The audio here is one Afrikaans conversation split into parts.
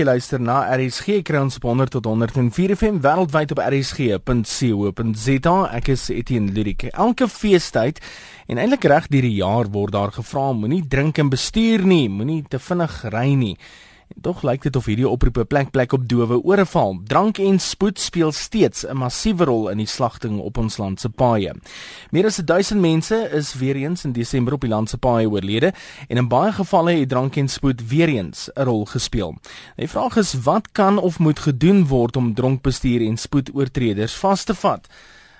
Jy luister na RSG Krons op 100 tot 104 FM wêreldwyd op rsg.co.za. Ek is Etienne Ludik. Elke feestyd en eintlik reg deur die jaar word daar gevra moenie drink en bestuur nie, moenie te vinnig ry nie. En tog lyk dit of hierdie oproepe plek plek op dowe ore val. Drank en spoed speel steeds 'n massiewe rol in die slagting op ons land se paaie. Meer as 1000 mense is weer eens in Desember op die land se paaie oorlede en in baie gevalle het drank en spoed weer eens 'n rol gespeel. Die vraag is wat kan of moet gedoen word om dronkbestuur en spoedoortreders vas te vat?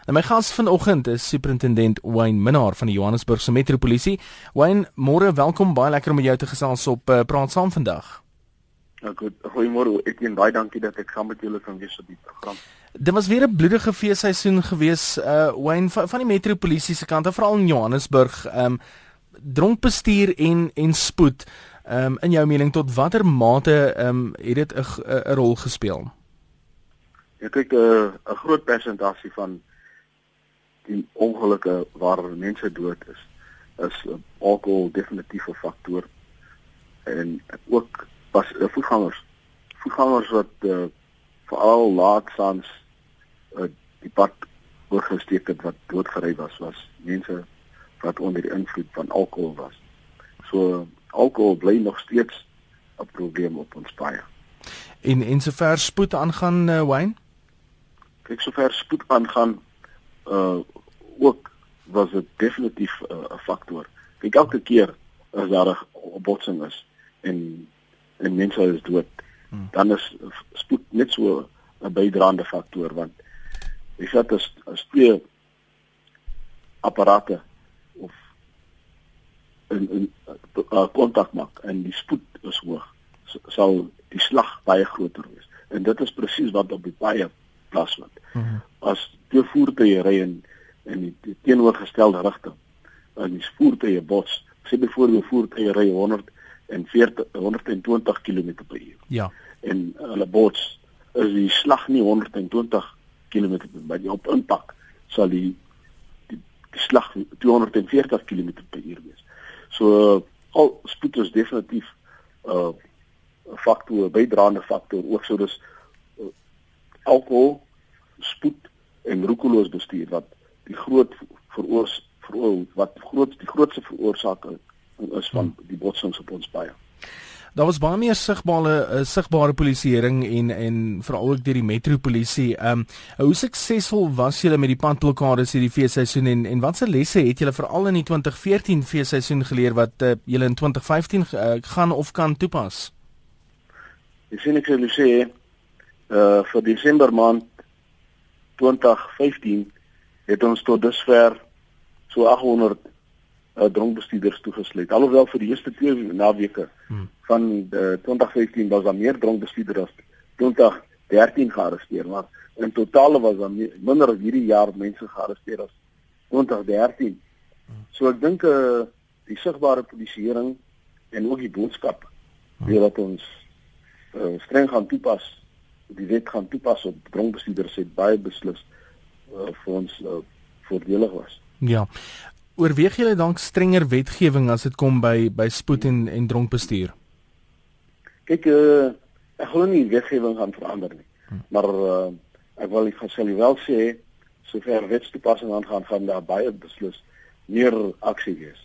En my gas vanoggend is superintendent Wayne Minnar van die Johannesburgse Metropolisie. Wayne, môre, welkom baie lekker om jou te gesels op uh, Praat saam vandag. Nou goed, goeiemôre. Ek en baie dankie dat ek saam met julle kan wees op die program. Dit was weer 'n bloedige feesseisoen gewees uh Wayne van, van die metropolisie se kant, veral in Johannesburg. Um dronk bestuur en en spoed. Um in jou mening tot watter mate um het dit 'n 'n rol gespeel? Ja kyk 'n uh, 'n groot persentasie van die ongelukke waar mense dood is is uh, alkohol definitief 'n faktor en ook was uh, voetgangers voetgangers wat uh, veral laatsaans uh, die pad oorgesteek het wat doodgery was was mense wat onder die invloed van alkohol was. So alkohol bly nog steeds 'n probleem op ons paaie. En en sover spoed aangaan uh, Wayne? Kyk sover spoed aangaan uh ook was dit definitief 'n uh, faktor. Kyk elke keer as daar 'n botsing is en en mense is dood. Hmm. Dan is spoed net so 'n bydraende faktor want jy sê is as twee apparate of 'n 'n kontak maak en die spoed is hoog sal die slag baie groter wees. En dit is presies wat op die baie plaasvind. Hmm. As twee voertuie ry in in die teenoorgestelde rigting en die voertuie bots, sê byvoorbeeld voertuie ry 100 en 40 120 km/h. Ja. En hulle bots is die slag nie 120 km/h by die op impak sal die die, die slag 240 km/h wees. So al spoed is definitief 'n uh, faktor, bydraende faktor ook so dis uh, alkohol, spoed en roekeloos bestuur wat die groot veroorsaak veroor, wat groot die grootste veroorsaker is van die botsings op ons paaie. Daar was baie meer sigbare uh, sigbare polisieering en en veral ook deur die metropolisie. Ehm um, hoe suksesvol was julle met die padblokkades hierdie feesseisoen en en watse lesse het julle veral in die 2014 feesseisoen geleer wat uh, julle in 2015 uh, gaan of kan toepas? Ek sien ek wil sê uh vir Desember maand 2015 het ons tot dusver so 800 uh, dronkbestuurders toegesluit. Alhoewel vir die eerste twee naweke hmm. van uh, 2015 was daar meer dronkbestuurders as 2013 gearresteer, maar in totaal was daar minder hierdie jaar mense gearresteer as 2013. Hmm. So ek dink uh, die sigbare polisieering en ook die boodskap hmm. wat ons uh, streng gaan toepas, die wet gaan toepas op dronkbestuurders het baie beslis uh, vir ons uh, voordelig was. Ja oorweeg julle dalk strenger wetgewing as dit kom by by spoed en en dronk bestuur? Kyk, uh, ek glo nie wetgewing gaan verander nie. Hmm. Maar uh, ek wil ek sal wel sê sover wetstoepassing aangaan gaan daar baie beslis meer aksie wees.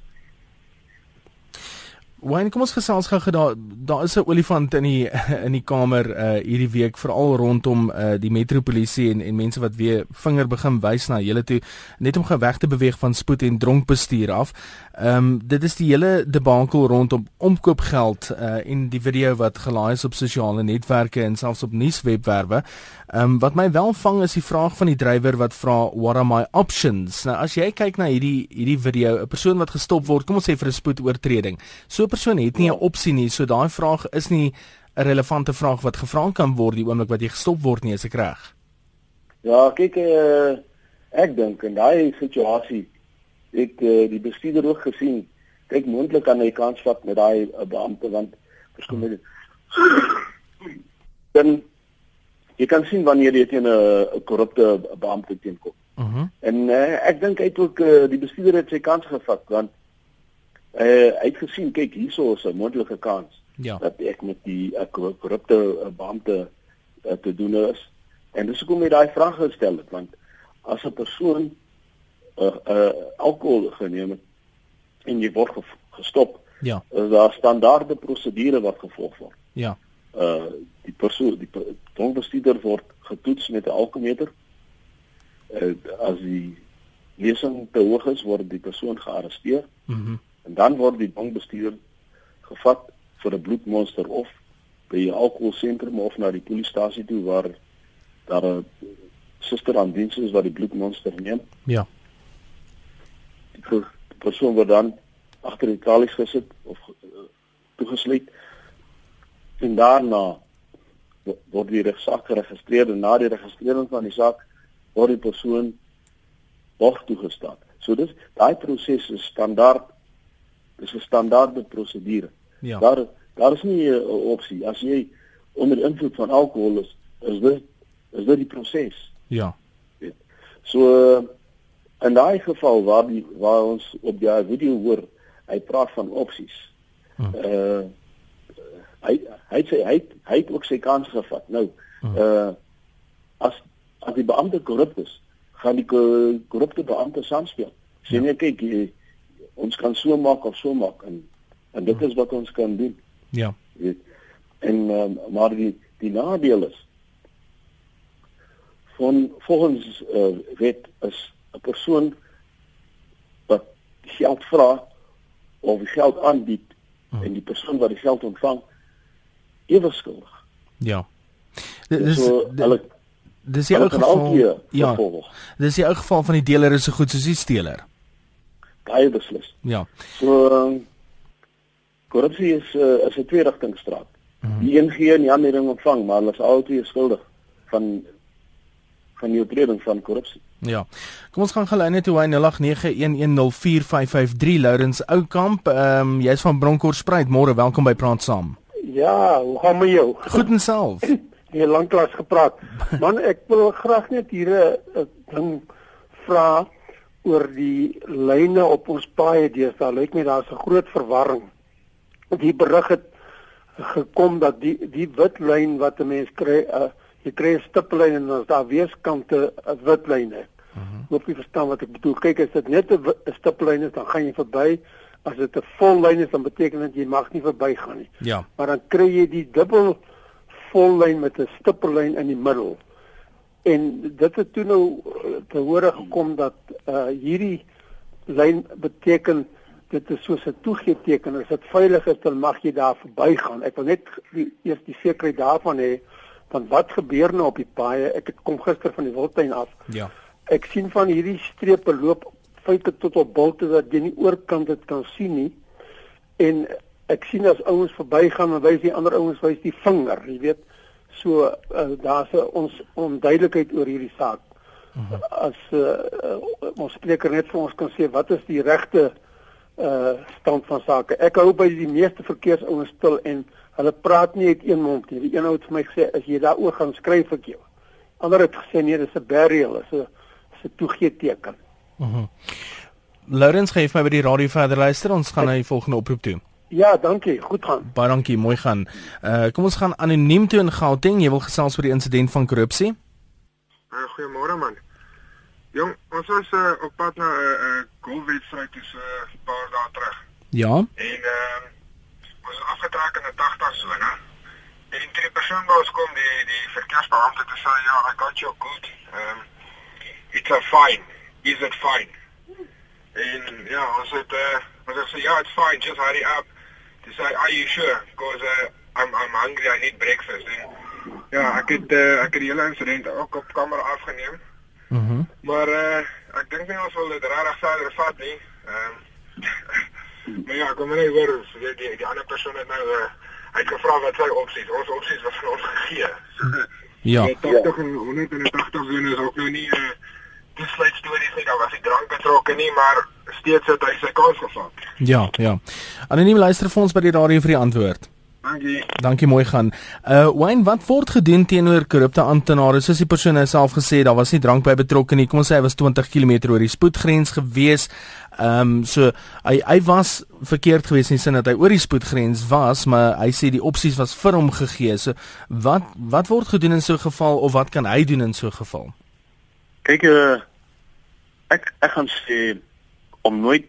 Wayne, kom ons gesels gou daar daar is 'n olifant in die in die kamer uh hierdie week veral rondom uh die metropolisie en en mense wat weer vinger begin wys na julle toe net om geweg te beweeg van spoed en dronk bestuur af. Ehm um, dit is die hele debakel rondom omkoopgeld uh en die video wat gelaai is op sosiale netwerke en selfs op nuuswebwerwe. Ehm um, wat my wel vang is die vraag van die drywer wat vra what are my options? Nou as jy kyk na hierdie hierdie video, 'n persoon wat gestop word, kom ons sê vir 'n spoedoortreding. So persoon het nie 'n opsie nie. So daai vraag is nie 'n relevante vraag wat gevra kan word die oomblik wat jy gestop word nie, as ek reg. Ja, kyk uh, ek dink in daai situasie ek uh, die bestuurder ook gesien. Kyk moontlik aan hy kans vat met daai uh, beampte want verskoon dan jy kan sien wanneer jy teen 'n korrupte beampte teenkom. Mhm. Uh -huh. En uh, ek dink hy het ook uh, die bestuurder het sy kans gevat want uh, hy het gesien kyk hierso is 'n moontlike kans ja. dat ek met die korrupte beampte uh, te doen is. En dis hoekom ek daai vraag gestel het want as 'n persoon uh, uh, alkohol geneem het en jy word gestop, ja. is daar standaarde prosedure wat gevolg word. Ja. Uh die persoon die dronkbestuurder word getoets met 'n alkometer. Uh, as die lesing te hoog is, word die persoon gearresteer. Mhm. Mm en dan word die dronkbestuurder gevat vir 'n bloedmonster of by 'n alkoholsentrum of na die polisiestasie toe waar daar 'n suster aan diens is wat die bloedmonster neem. Ja. Die persoon word dan agter die tralies gesit of uh, toegesluit. En daarna word die regsaak geregistreer en na die registrering van die saak word die persoon borg toegestaan. So dis daai proses is standaard dis 'n standaarde prosedure. Ja. Daar daar is nie 'n opsie as jy onder invloed van alkohol is, is dit is dit die proses. Ja. So in daai geval waar die waar ons op die video hoor, hy praat van opsies. Hm. Uh hy hy sê hy hy het ook sy kans gevat. Nou hm. uh as as die beampte korrup is, gaan die korrupte beampte saamspeel. Sien jy ja. kyk jy, ons kan so maak of so maak en en dit is wat ons kan doen. Ja. Weet. En um, maar die die nadeel is van volgens uh, wet is 'n persoon wat geld vra of geld aanbied hmm. en die persoon wat die geld ontvang ewe skuldig. Ja. Dis so, hulle Dis die ou geval. Ja. Dis die ou geval van die deler is so goed soos die steler. Baie beslis. Ja. So korrupsie is uh, is 'n tweerigtingstraat. Mm -hmm. Die een gee en die ander ontvang, maar hulle is altyd skuldig van van die oortreding van korrupsie. Ja. Kom ons gaan gelyne toe hy 0891104553 Lourens Oukamp. Ehm um, jy's van Bronkhorstspruit. Môre, welkom by Praat Saam. Ja, hoe gaan met jou? Goed en self. Jy lanklaas gepraat. Man, ek wil graag net hier 'n ding vra oor die lyne op ons paaie deesdae. Lyk my daar's 'n groot verwarring die berig het gekom dat die die wit lyn wat 'n mens kry, uh, jy kry 'n stippellyn en dan is daar weerskante 'n wit lyne. Mhm. Hoop jy verstaan wat ek bedoel. Kyk, as dit net 'n stippellyn is, dan gaan jy verby. As dit 'n vol lyn is, dan beteken dit jy mag nie verbygaan nie. Ja. Maar dan kry jy die dubbel vol lyn met 'n stippellyn in die middel. En dit het toe nou uh, te hore gekom dat uh hierdie lyn beteken dit is soos 'n toegeeteken as dit veilig is dan mag jy daar verbygaan. Ek wil net die, eers die sekerheid daarvan hê van wat gebeur nou op die paaie. Ek het kom gister van die Wildtuin af. Ja. Ek sien van hierdie strepe loop feite tot op bulte dat jy nie oorkant dit kan sien nie. En ek sien as ouens verbygaan en wys die ander ouens wys die vinger, jy weet. So uh, daar's ons onduidelikheid oor hierdie saak. Mhm. -huh. As uh, uh, ons spreker net vir ons kan sê wat is die regte uh stand van sake. Ek hou by die meeste verkeersouens stil en hulle praat nie uit een mond nie. Die een ou het vir my gesê as jy daaroor gaan skryf ek jou. Ander het gesê nee, dis 'n burial, is 'n is 'n toegeeteken. Mhm. Uh Lourens gee my by die radio verder luister. Ons gaan na die volgende oproep toe. Ja, dankie. Goed gaan. Baie dankie, mooi gaan. Uh kom ons gaan anoniem toe in Gauteng. Jy wil gesels oor die insident van korrupsie? Uh, Goeiemôre man. Jong, ons was uh, op pad na 'n uh, uh, golfwedstryd dis 'n uh, paar dae terug. Ja. En ehm uh, ons afgetrek in 'n 80 sone. En die drie persone wat kom die die verkeersbeampte te sê ja, I got you good. Ehm um, it's a fine. Is it fine? En ja, ons het eh uh, ons het sê ja, it's fine, just hurry up. They say, are you sure? Because uh, I'm I'm hungry, I need breakfast. En, ja, ek het uh, ek het die hele insident ook op kamera afgeneem. Mhm. Mm maar uh, ek dink nie ons wil dit regtig verder vat nie. Ehm um, Maar ja, kom net hoor, die die, die ander persoon het nou uh, hy het gevra wat sy opsies. Ons opsies was vir ons gegee. ja. Die 80 en 180 zone is ook nou nie 'n uh, dis sluit stories nie. Daar was nie drank betrokke nie, maar steeds het hy sy kans gevat. Ja, ja. Anoniem luister vir ons by die radio vir die antwoord. Dankie. Dankie mooi gaan. Uh Wayne, wat word gedoen teenoor korrupte amptenare? Soos die persoon self gesê, daar was nie drank by betrokke nie. Kom ons sê hy was 20 km oor die spoedgrens gewees. Ehm um, so hy hy was verkeerd geweest in die sin dat hy oor die spoedgrens was, maar hy sê die opsies was vir hom gegee. So wat wat word gedoen in so 'n geval of wat kan hy doen in so 'n geval? Kyk uh, ek ek gaan sê om nooit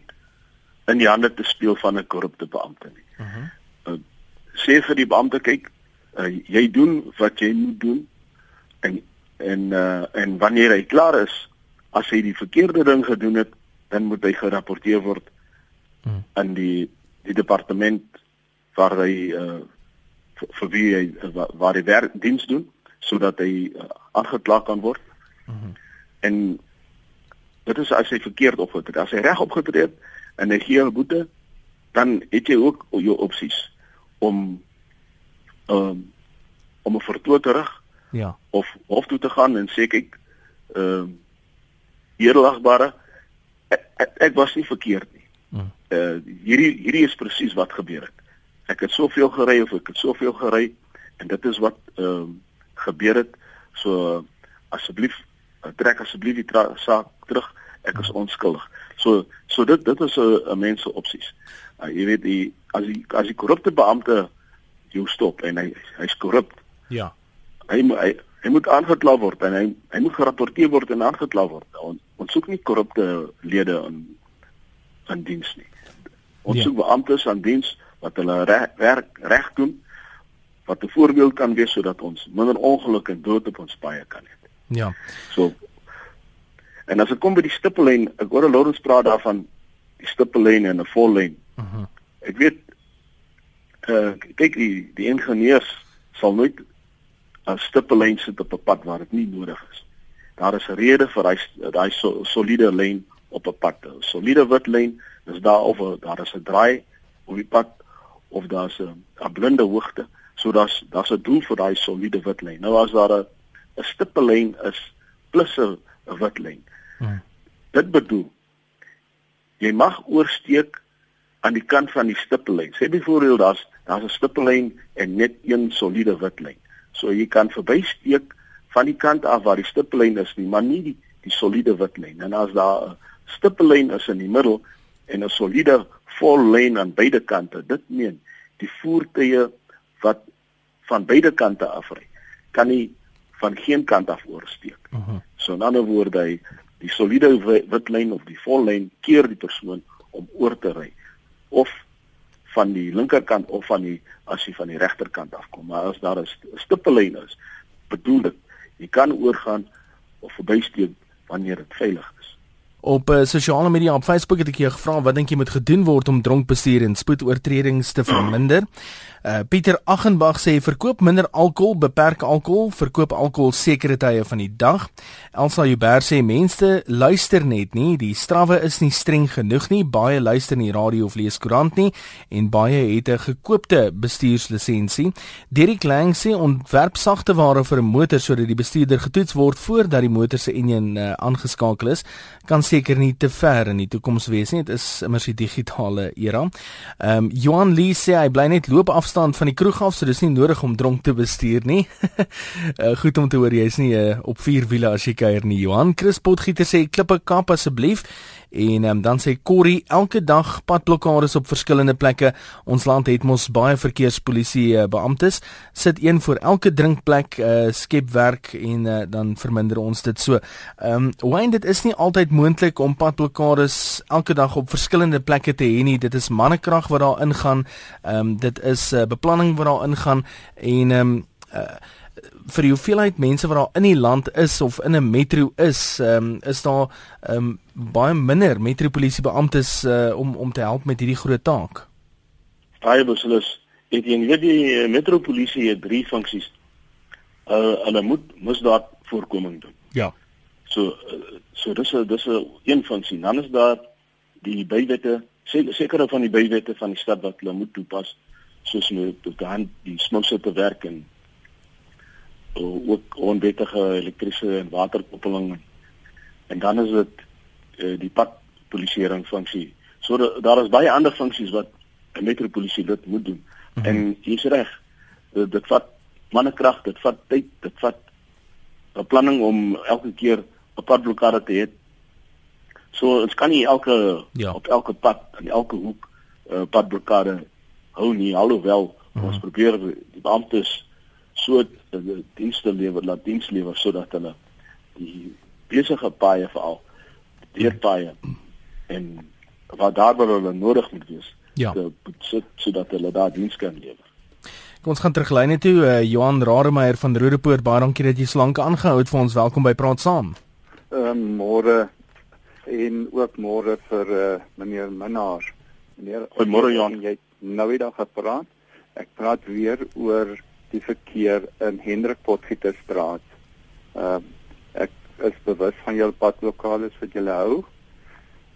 in die hande te speel van 'n korrupte beampte nie. Uh -huh. uh, sê vir die beampte kyk, uh, jy doen wat jy moet doen en en uh, en wanneer hy klaar is, as hy die verkeerde ding gedoen het, dan moet hy gerapporteer word hmm. aan die die departement waar hy uh, vir, vir wie hy uh, waar hy werk diens doen sodat hy uh, aangekla kan word. Hmm. En dit is as hy verkeerd opgetree het. As hy reg opgetree het, en hy gee 'n boete, dan het jy ook jou opsies om um, om 'n vertoë te rig. Ja. Of hof toe te gaan en sê kyk, ehm uh, eerlagbare ek, ek, ek was nie verkeerd nie. Hmm. Uh hierdie hierdie is presies wat gebeur het. Ek het soveel gery of ek het soveel gery en dit is wat ehm um, gebeur het. So asseblief trek asseblief die saak terug. Ek is onskuldig. So so dit dit is 'n 'n mens se opsies. Uh, jy weet die as die as die korrupte beampte jou stop en hy hy's korrup. Ja. Hy hy hy moet aangekla word en hy hy moet gerapporteer word en aangekla word. On, ons soek nie korrupte lede in in diens nie. Ons ja. soek beamptes aan diens wat hulle re, werk reg doen wat 'n voorbeeld kan wees sodat ons minder ongelukke en dood op ons paaie kan hê. Ja. So En as ek kom by die stippellyn, ek hoor Lawrence praat daarvan die stippellyn en 'n vollyn. Mhm. Uh -huh. Ek weet eh uh, kyk die die ingenieurs sal nooit 'n stippellyn sit op 'n pad waar dit nie nodig is. Daar is 'n rede vir daai daai so, soliede lyn op 'n pad. 'n Soliede wit lyn, dis daar of daar is 'n draai op die pad of daar's 'n blinde hoogte. So daar's daar's 'n doel vir daai soliede wit lyn. Nou as daar 'n 'n stippellyn is plus 'n wit lyn. Hmm. Dit bedoel jy mag oorsteek aan die kant van die stippellyn. Sê byvoorbeeld daar's daar's 'n stippellyn en net een soliede wit lyn. So jy kan verbysteek van die kant af waar die stippellyn is, nie, maar nie die die soliede wit lyn. En as daar 'n stippellyn is in die middel en 'n soliede vol lyn aan beide kante, dit meen die voertuie wat van beide kante afry, kan nie van geen kant af oorsteek. Uh -huh. So in ander woorde, hy die soliede wit lyn of die vol lyn keer die persoon om oor te ry of van die linkerkant of van die as jy van die regterkant afkom maar as daar 'n stippellyn is bedoel dit jy kan oorgaan of verbysteek wanneer dit veilig is Op uh, sosiale media op Facebook het ek jou gevra wat dink jy moet gedoen word om dronk bestuur en spoedoortredings te verminder? Uh, Pieter Aghenbach sê verkoop minder alkohol, beperk alkohol, verkoop alkohol sekere tye van die dag. Elsa Huber sê mense luister net nie, die strawwe is nie streng genoeg nie. Baie luister nie radio of lees koerant nie en baie het 'n gekoopte bestuurslisensie. Derek Lang sê ontwerp sagte ware vir 'n motor sodat die bestuurder getoets word voordat die motor se enjin uh, aangeskakel is. Kan seker nie te ver in die toekoms wees nie. Dit is immers die digitale era. Ehm um, Johan Lee sê hy bly net loop afstand afstand van die kroeg af, so dis nie nodig om dronk te bestuur nie. uh, goed om te hoor jy is nie uh, op vier wiele as jy kuier nie. Johan Chris Potgieter sê klippe kap asseblief. En um, dan sê Corrie elke dag padblokkades op verskillende plekke. Ons land het mos baie verkeerspolisie uh, beamptes. Sit een vir elke drinkplek, uh, skep werk en uh, dan verminder ons dit so. Ehm um, Wayne dit is nie altyd moontlik om padblokkades elke dag op verskillende plekke te hê nie. Dit is mannekrag wat daar ingaan. Ehm um, dit is uh, beplanning wat daar ingaan en ehm um, uh, vir die hoeveelheid mense wat daar in die land is of in 'n metro is, ehm um, is daar ehm um, baie minder metropolisie beamptes uh, om om te help met hierdie groot taak. Baie beslis. Ek dink weet die eh, metropolisie het drie funksies. Uh hulle moet misdaad voorkoming doen. Ja. So so dis 'n dis 'n een funksie. Dan is daar die bywette, sekere van die bywette van die stad wat hulle moet toepas soos met die die smokse te werk en ook onwettige elektriese en waterkoppeling en dan is dit uh, die padpolisieering funksie. So da, daar is baie ander funksies wat 'n metropolisie dit moet doen. -hmm. En jy's reg. Dit, dit vat mannekrag, dit vat tyd, dit vat beplanning om elke keer 'n padblokkade te hê. So ons kan nie elke ja. op elke pad in elke hoek 'n uh, padblokkade hou nie alhoewel hmm. ons probeer die beamptes so die dienste lewer laat diens lewer sodat hulle die besige paaie veral deurpaaie en wat daar waar hulle nodig moet wees ja. te sit sodat hulle daar diens kan lewer. Kom ons gaan terug lyne toe uh, Johan Rademeier van Rodepoort baie dankie dat jy slanke aangehou het vir ons welkom by praat saam. Ehm um, môre en ook môre vir uh, meneer Minnar. Meneer Goeiemôre Johan, jy nou weer gepraat. Ek praat weer oor die verkeer in Hendrik Potgieterstraat. Ehm uh, ek is bewus van julle padlokale wat julle hou.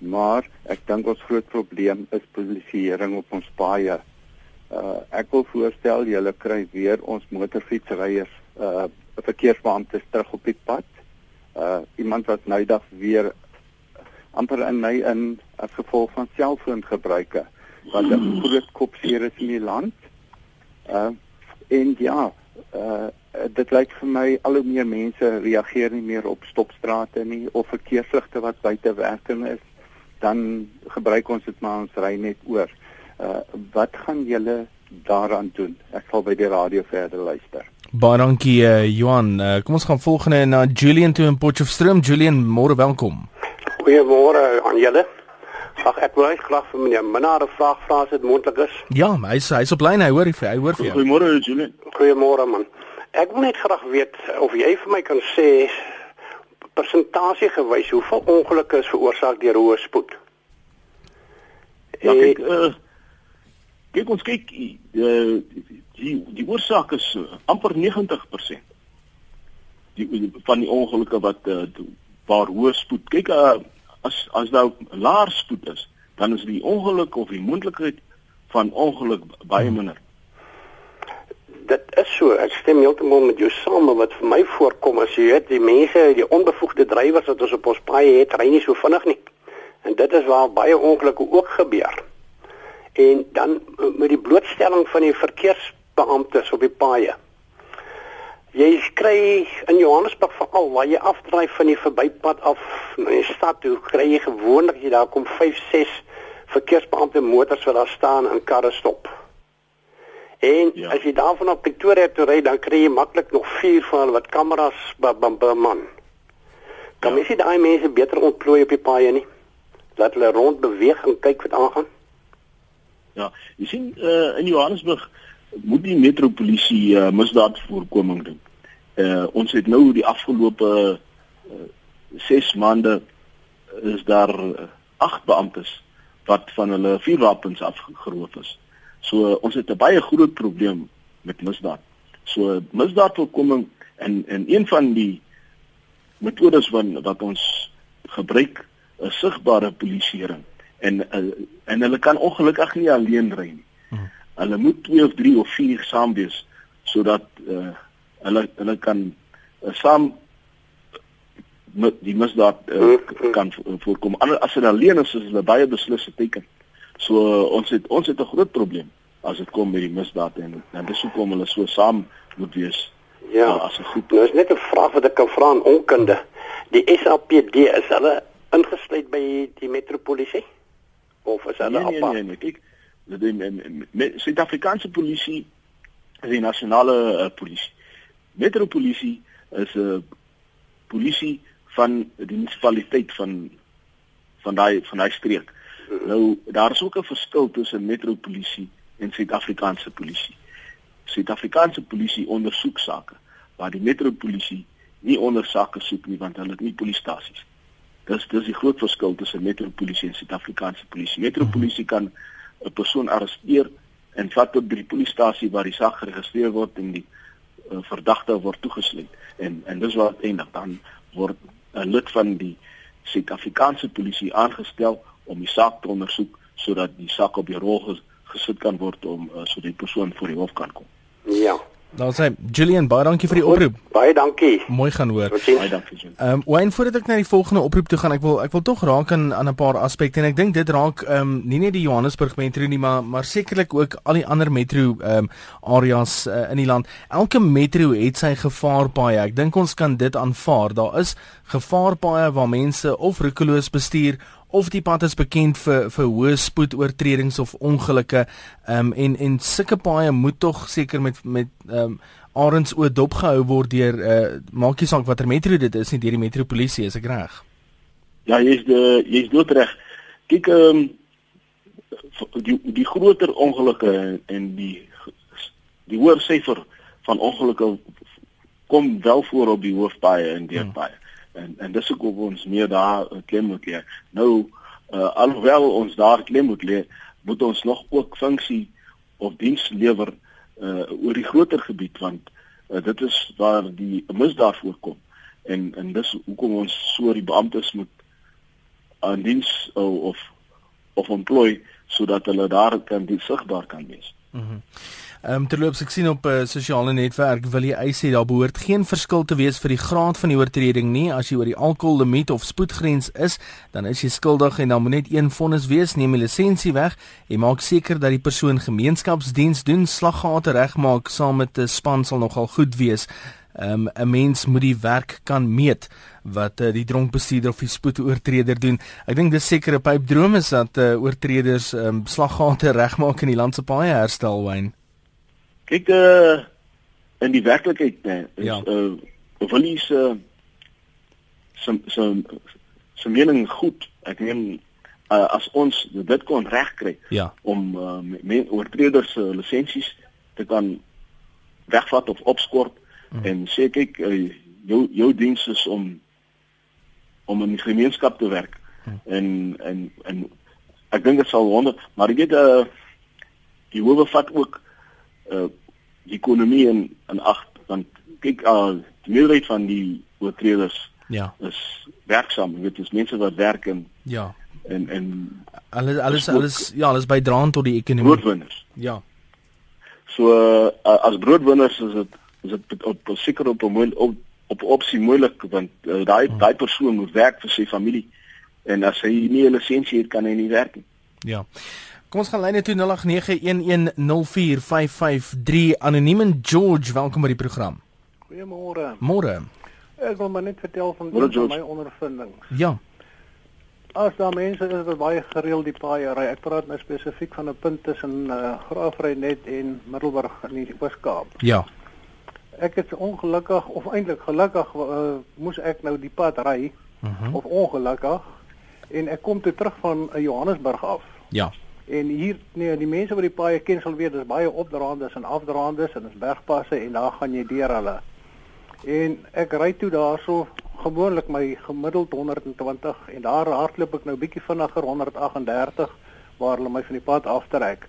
Maar ek dink ons groot probleem is polisieering op ons paaie. Uh ek wil voorstel julle kry weer ons motorfietsryers uh verkeersbeamptes terug op die pad. Uh iemand wat nou dag weer amper in my in as gevolg van selfoongebruike wat 'n groot kopseer is in die land. Uh en ja, uh dit lyk vir my al hoe meer mense reageer nie meer op stopstrate nie of verkeersligte wat buite werking is, dan gebruik ons dit maar ons ry net oor. Uh wat gaan julle daaraan doen? Ek sal by die radio verder luister. Baie dankie uh, Johan. Uh, kom ons gaan volgende na Julian toe in Potchefstroom. Julian, môre welkom. Goeiemôre aan julle. Ag ek wil graag vir meneer Minnaar 'n vraag vra as dit moontlik is. Ja, hy's hy's op lyn, hy hoor hy hoor vir jou. Goeiemôre Julian. Goeiemôre man. Ek wil net graag weet of jy vir my kan sê persentasie gewys hoeveel ongelukke is veroorsaak deur hoë spoed. Ja, kyk, uh, kyk ons kyk uh, die die oorsaak is uh, amper 90%. Die van die ongelukke wat uh, waar hoë spoed. Kyk uh, as as nou laer spoed is, dan is die ongeluk of die moontlikheid van ongeluk baie hmm. minder. Dit is so, ek stem heeltemal met jou saam, maar wat vir my voorkom as jy weet, die mense, die onbevoegde drywers wat ons op ons paaie het, ry nie so vinnig nie. En dit is waar baie ongelukke ook gebeur. En dan met die blootstelling van die verkeersbeamptes op die paaie. Jy kry in Johannesburg veral waar jy afdraai van die verbypad af na die stad toe, kry jy gewoonlik jy daar kom 5, 6 verkeersbeampte motors wat daar staan en karre stop. En ja. as jy daarvan op Pretoria toe ry, dan kry jy maklik nog 4 van hulle wat kameras beman. Kan ja. mens nie daai mense beter ontplooi op die paaie nie? Laat hulle rond beweeg en kyk wat aangaan. Ja, jy sien uh, in Johannesburg moet die metropolisie uh, misdaadvoorkoming doen. Uh ons het nou die afgelope 6 uh, maande is daar 8 uh, beamptes wat van hulle vuurwapens afgeroof is. So uh, ons het 'n baie groot probleem met misdaad. So misdaadvoorkoming en en een van die metodes wat wat ons gebruik is sigbare polisieering en uh, en hulle kan ongelukkig nie alleen ry nie. Hmm hulle moet 2 of 3 of 4 saam wees sodat uh, hulle hulle kan uh, saam met die misdaad uh, kan voorkom. As hulle alleen is, is hulle baie beslisse teken. So uh, ons het ons het 'n groot probleem as dit kom by die misdaad en dan dis hoekom hulle so saam moet wees. Ja, uh, as 'n groep. Nou is net 'n vraag wat ek kan vra aan onkunde. Die SAPD is hulle ingesluit by die metropolisie of is hulle nee, apart? Nee nee nee, kyk die Suid-Afrikaanse polisie is die nasionale uh, polisie. Metropolisie is 'n uh, polisie van die munisipaliteit van van daai van daai streek. Nou daar is ook 'n verskil tussen metropolisie en Suid-Afrikaanse polisie. Suid-Afrikaanse polisie ondersoek sake, waar die metropolisie nie ondersake soek nie want hulle het nie polisiestasies. Dis dis die groot verskil tussen metropolisie en Suid-Afrikaanse polisie. Metropolisie kan 'n persoon arresteer en vat tot by die polisiestasie waar die saak geregistreer word en die uh, verdagte word toegesluit en en dis wat eindig dan word 'n lid van die Suid-Afrikaanse polisie aangestel om die saak te ondersoek sodat die saak op die rol ges, gesit kan word om uh, sodat die persoon voor die hof kan kom. Ja. Daar sê Julian, baie dankie vir die oproep. Baie dankie. Mooi gaan hoor. Baie dankie. Jim. Ehm um, Wayne voordat ek na die volgende oproep toe gaan, ek wil ek wil tog raak aan aan 'n paar aspekte en ek dink dit raak ehm um, nie net die Johannesburg metro nie, maar maar sekerlik ook al die ander metro ehm um, areas uh, in die land. Elke metro het sy gevaarpaaie. Ek dink ons kan dit aanvaar. Daar is gevaarpaaie waar mense of roekeloos bestuur of die pad is bekend vir vir hoë spoed oortredings of ongelukke ehm um, en en sulke paaie moet tog seker met met ehm um, arends oop dopgehou word deur uh, maak nie saak watter metro dit is nie deur die metropolisie is ek reg Ja, jy's die jy's dood reg. Kyk ehm um, die die groter ongelukke en, die die hoër syfer van ongelukke kom wel voor op die hoofpaaie en deurpaaie. En en dis hoekom ons meer daar klem moet lê. Nou uh, alhoewel ons daar klem moet lê, moet ons nog ook funksie of diens lewer uh, oor die groter gebied want uh, dit is waar die misdaad voorkom. En en dis hoekom ons so die beamptes moet aan diens uh, of of ontplooi sodat hulle daar kan die sigbaar kan wees. Mhm. Mm Ehm um, terloops ek sien op 'n uh, sosiale netwerk wil jy eis sê daar behoort geen verskil te wees vir die graad van die oortreding nie as jy oor die alkohollimiet of spoedgrens is dan is jy skuldig en dan moet net een vonnis wees neem die lisensie weg en maak seker dat die persoon gemeenskapsdiens doen slaggate regmaak saam met 'n span sal nogal goed wees. Um, 'n mens moet die werk kan meet wat uh, die dronkbestuurder of die spoedoortreder doen. Ek dink dis seker 'n pypdroom is dat uh, oortreders um, slaggate regmaak en die land se paaie herstel wyn. Kyk uh in die werklikheid nê is Ja. uh Willie se se se se mening goed. Ek neem uh, as ons dit kon regkry Ja. om uh, oortreders se uh, lisensies te kan wegvat of opskort mm. en sê kyk uh, jou jou diens is om om in die gemeenskap te werk mm. en en en ek dink dit sal wonder maar ek weet uh die howe vat ook uh die ekonomie in in ag want kyk uh die meerderheid van die oortreders Ja. is werksaam jy weet dis mense wat werk en Ja. en en Alles alles alles ja, alles bydraend tot die ekonomie. broodwinners Ja. So uh, as broodwinners is dit is dit op op- seker op 'n moeil- op op opsie moeilik want uh, daai daai persoon moet werk vir sy familie en as hy nie 'n lisensie het kan hy nie werk nie. Ja. Kom ons gaan lyne toe 0891104553 anoniem en George, welkom by die program. Goeiemôre. Môre. Ek wil maar net vertel van een van my ondervindings. Ja. As daar mense is wat baie gereeld die paaie ry, ek praat nou spesifiek van 'n punt tussen uh, Graafrenet en Middelburg in die Oos-Kaap. Ja. Ek het ongelukkig of eintlik gelukkig uh, moes ek nou die pad ry Mhm. of ongelukkig en ek kom toe terug van uh, Johannesburg af. Ja. En hier nee, die mense wat die paaie ken sal weet dis baie opdraandes en afdraandes en dis bergpasse en daar gaan jy deur hulle. En ek ry toe daarso gewoonlik my gemiddeld 120 en daar hardloop ek nou bietjie vinniger 138 waar hulle my van die pad aftrek.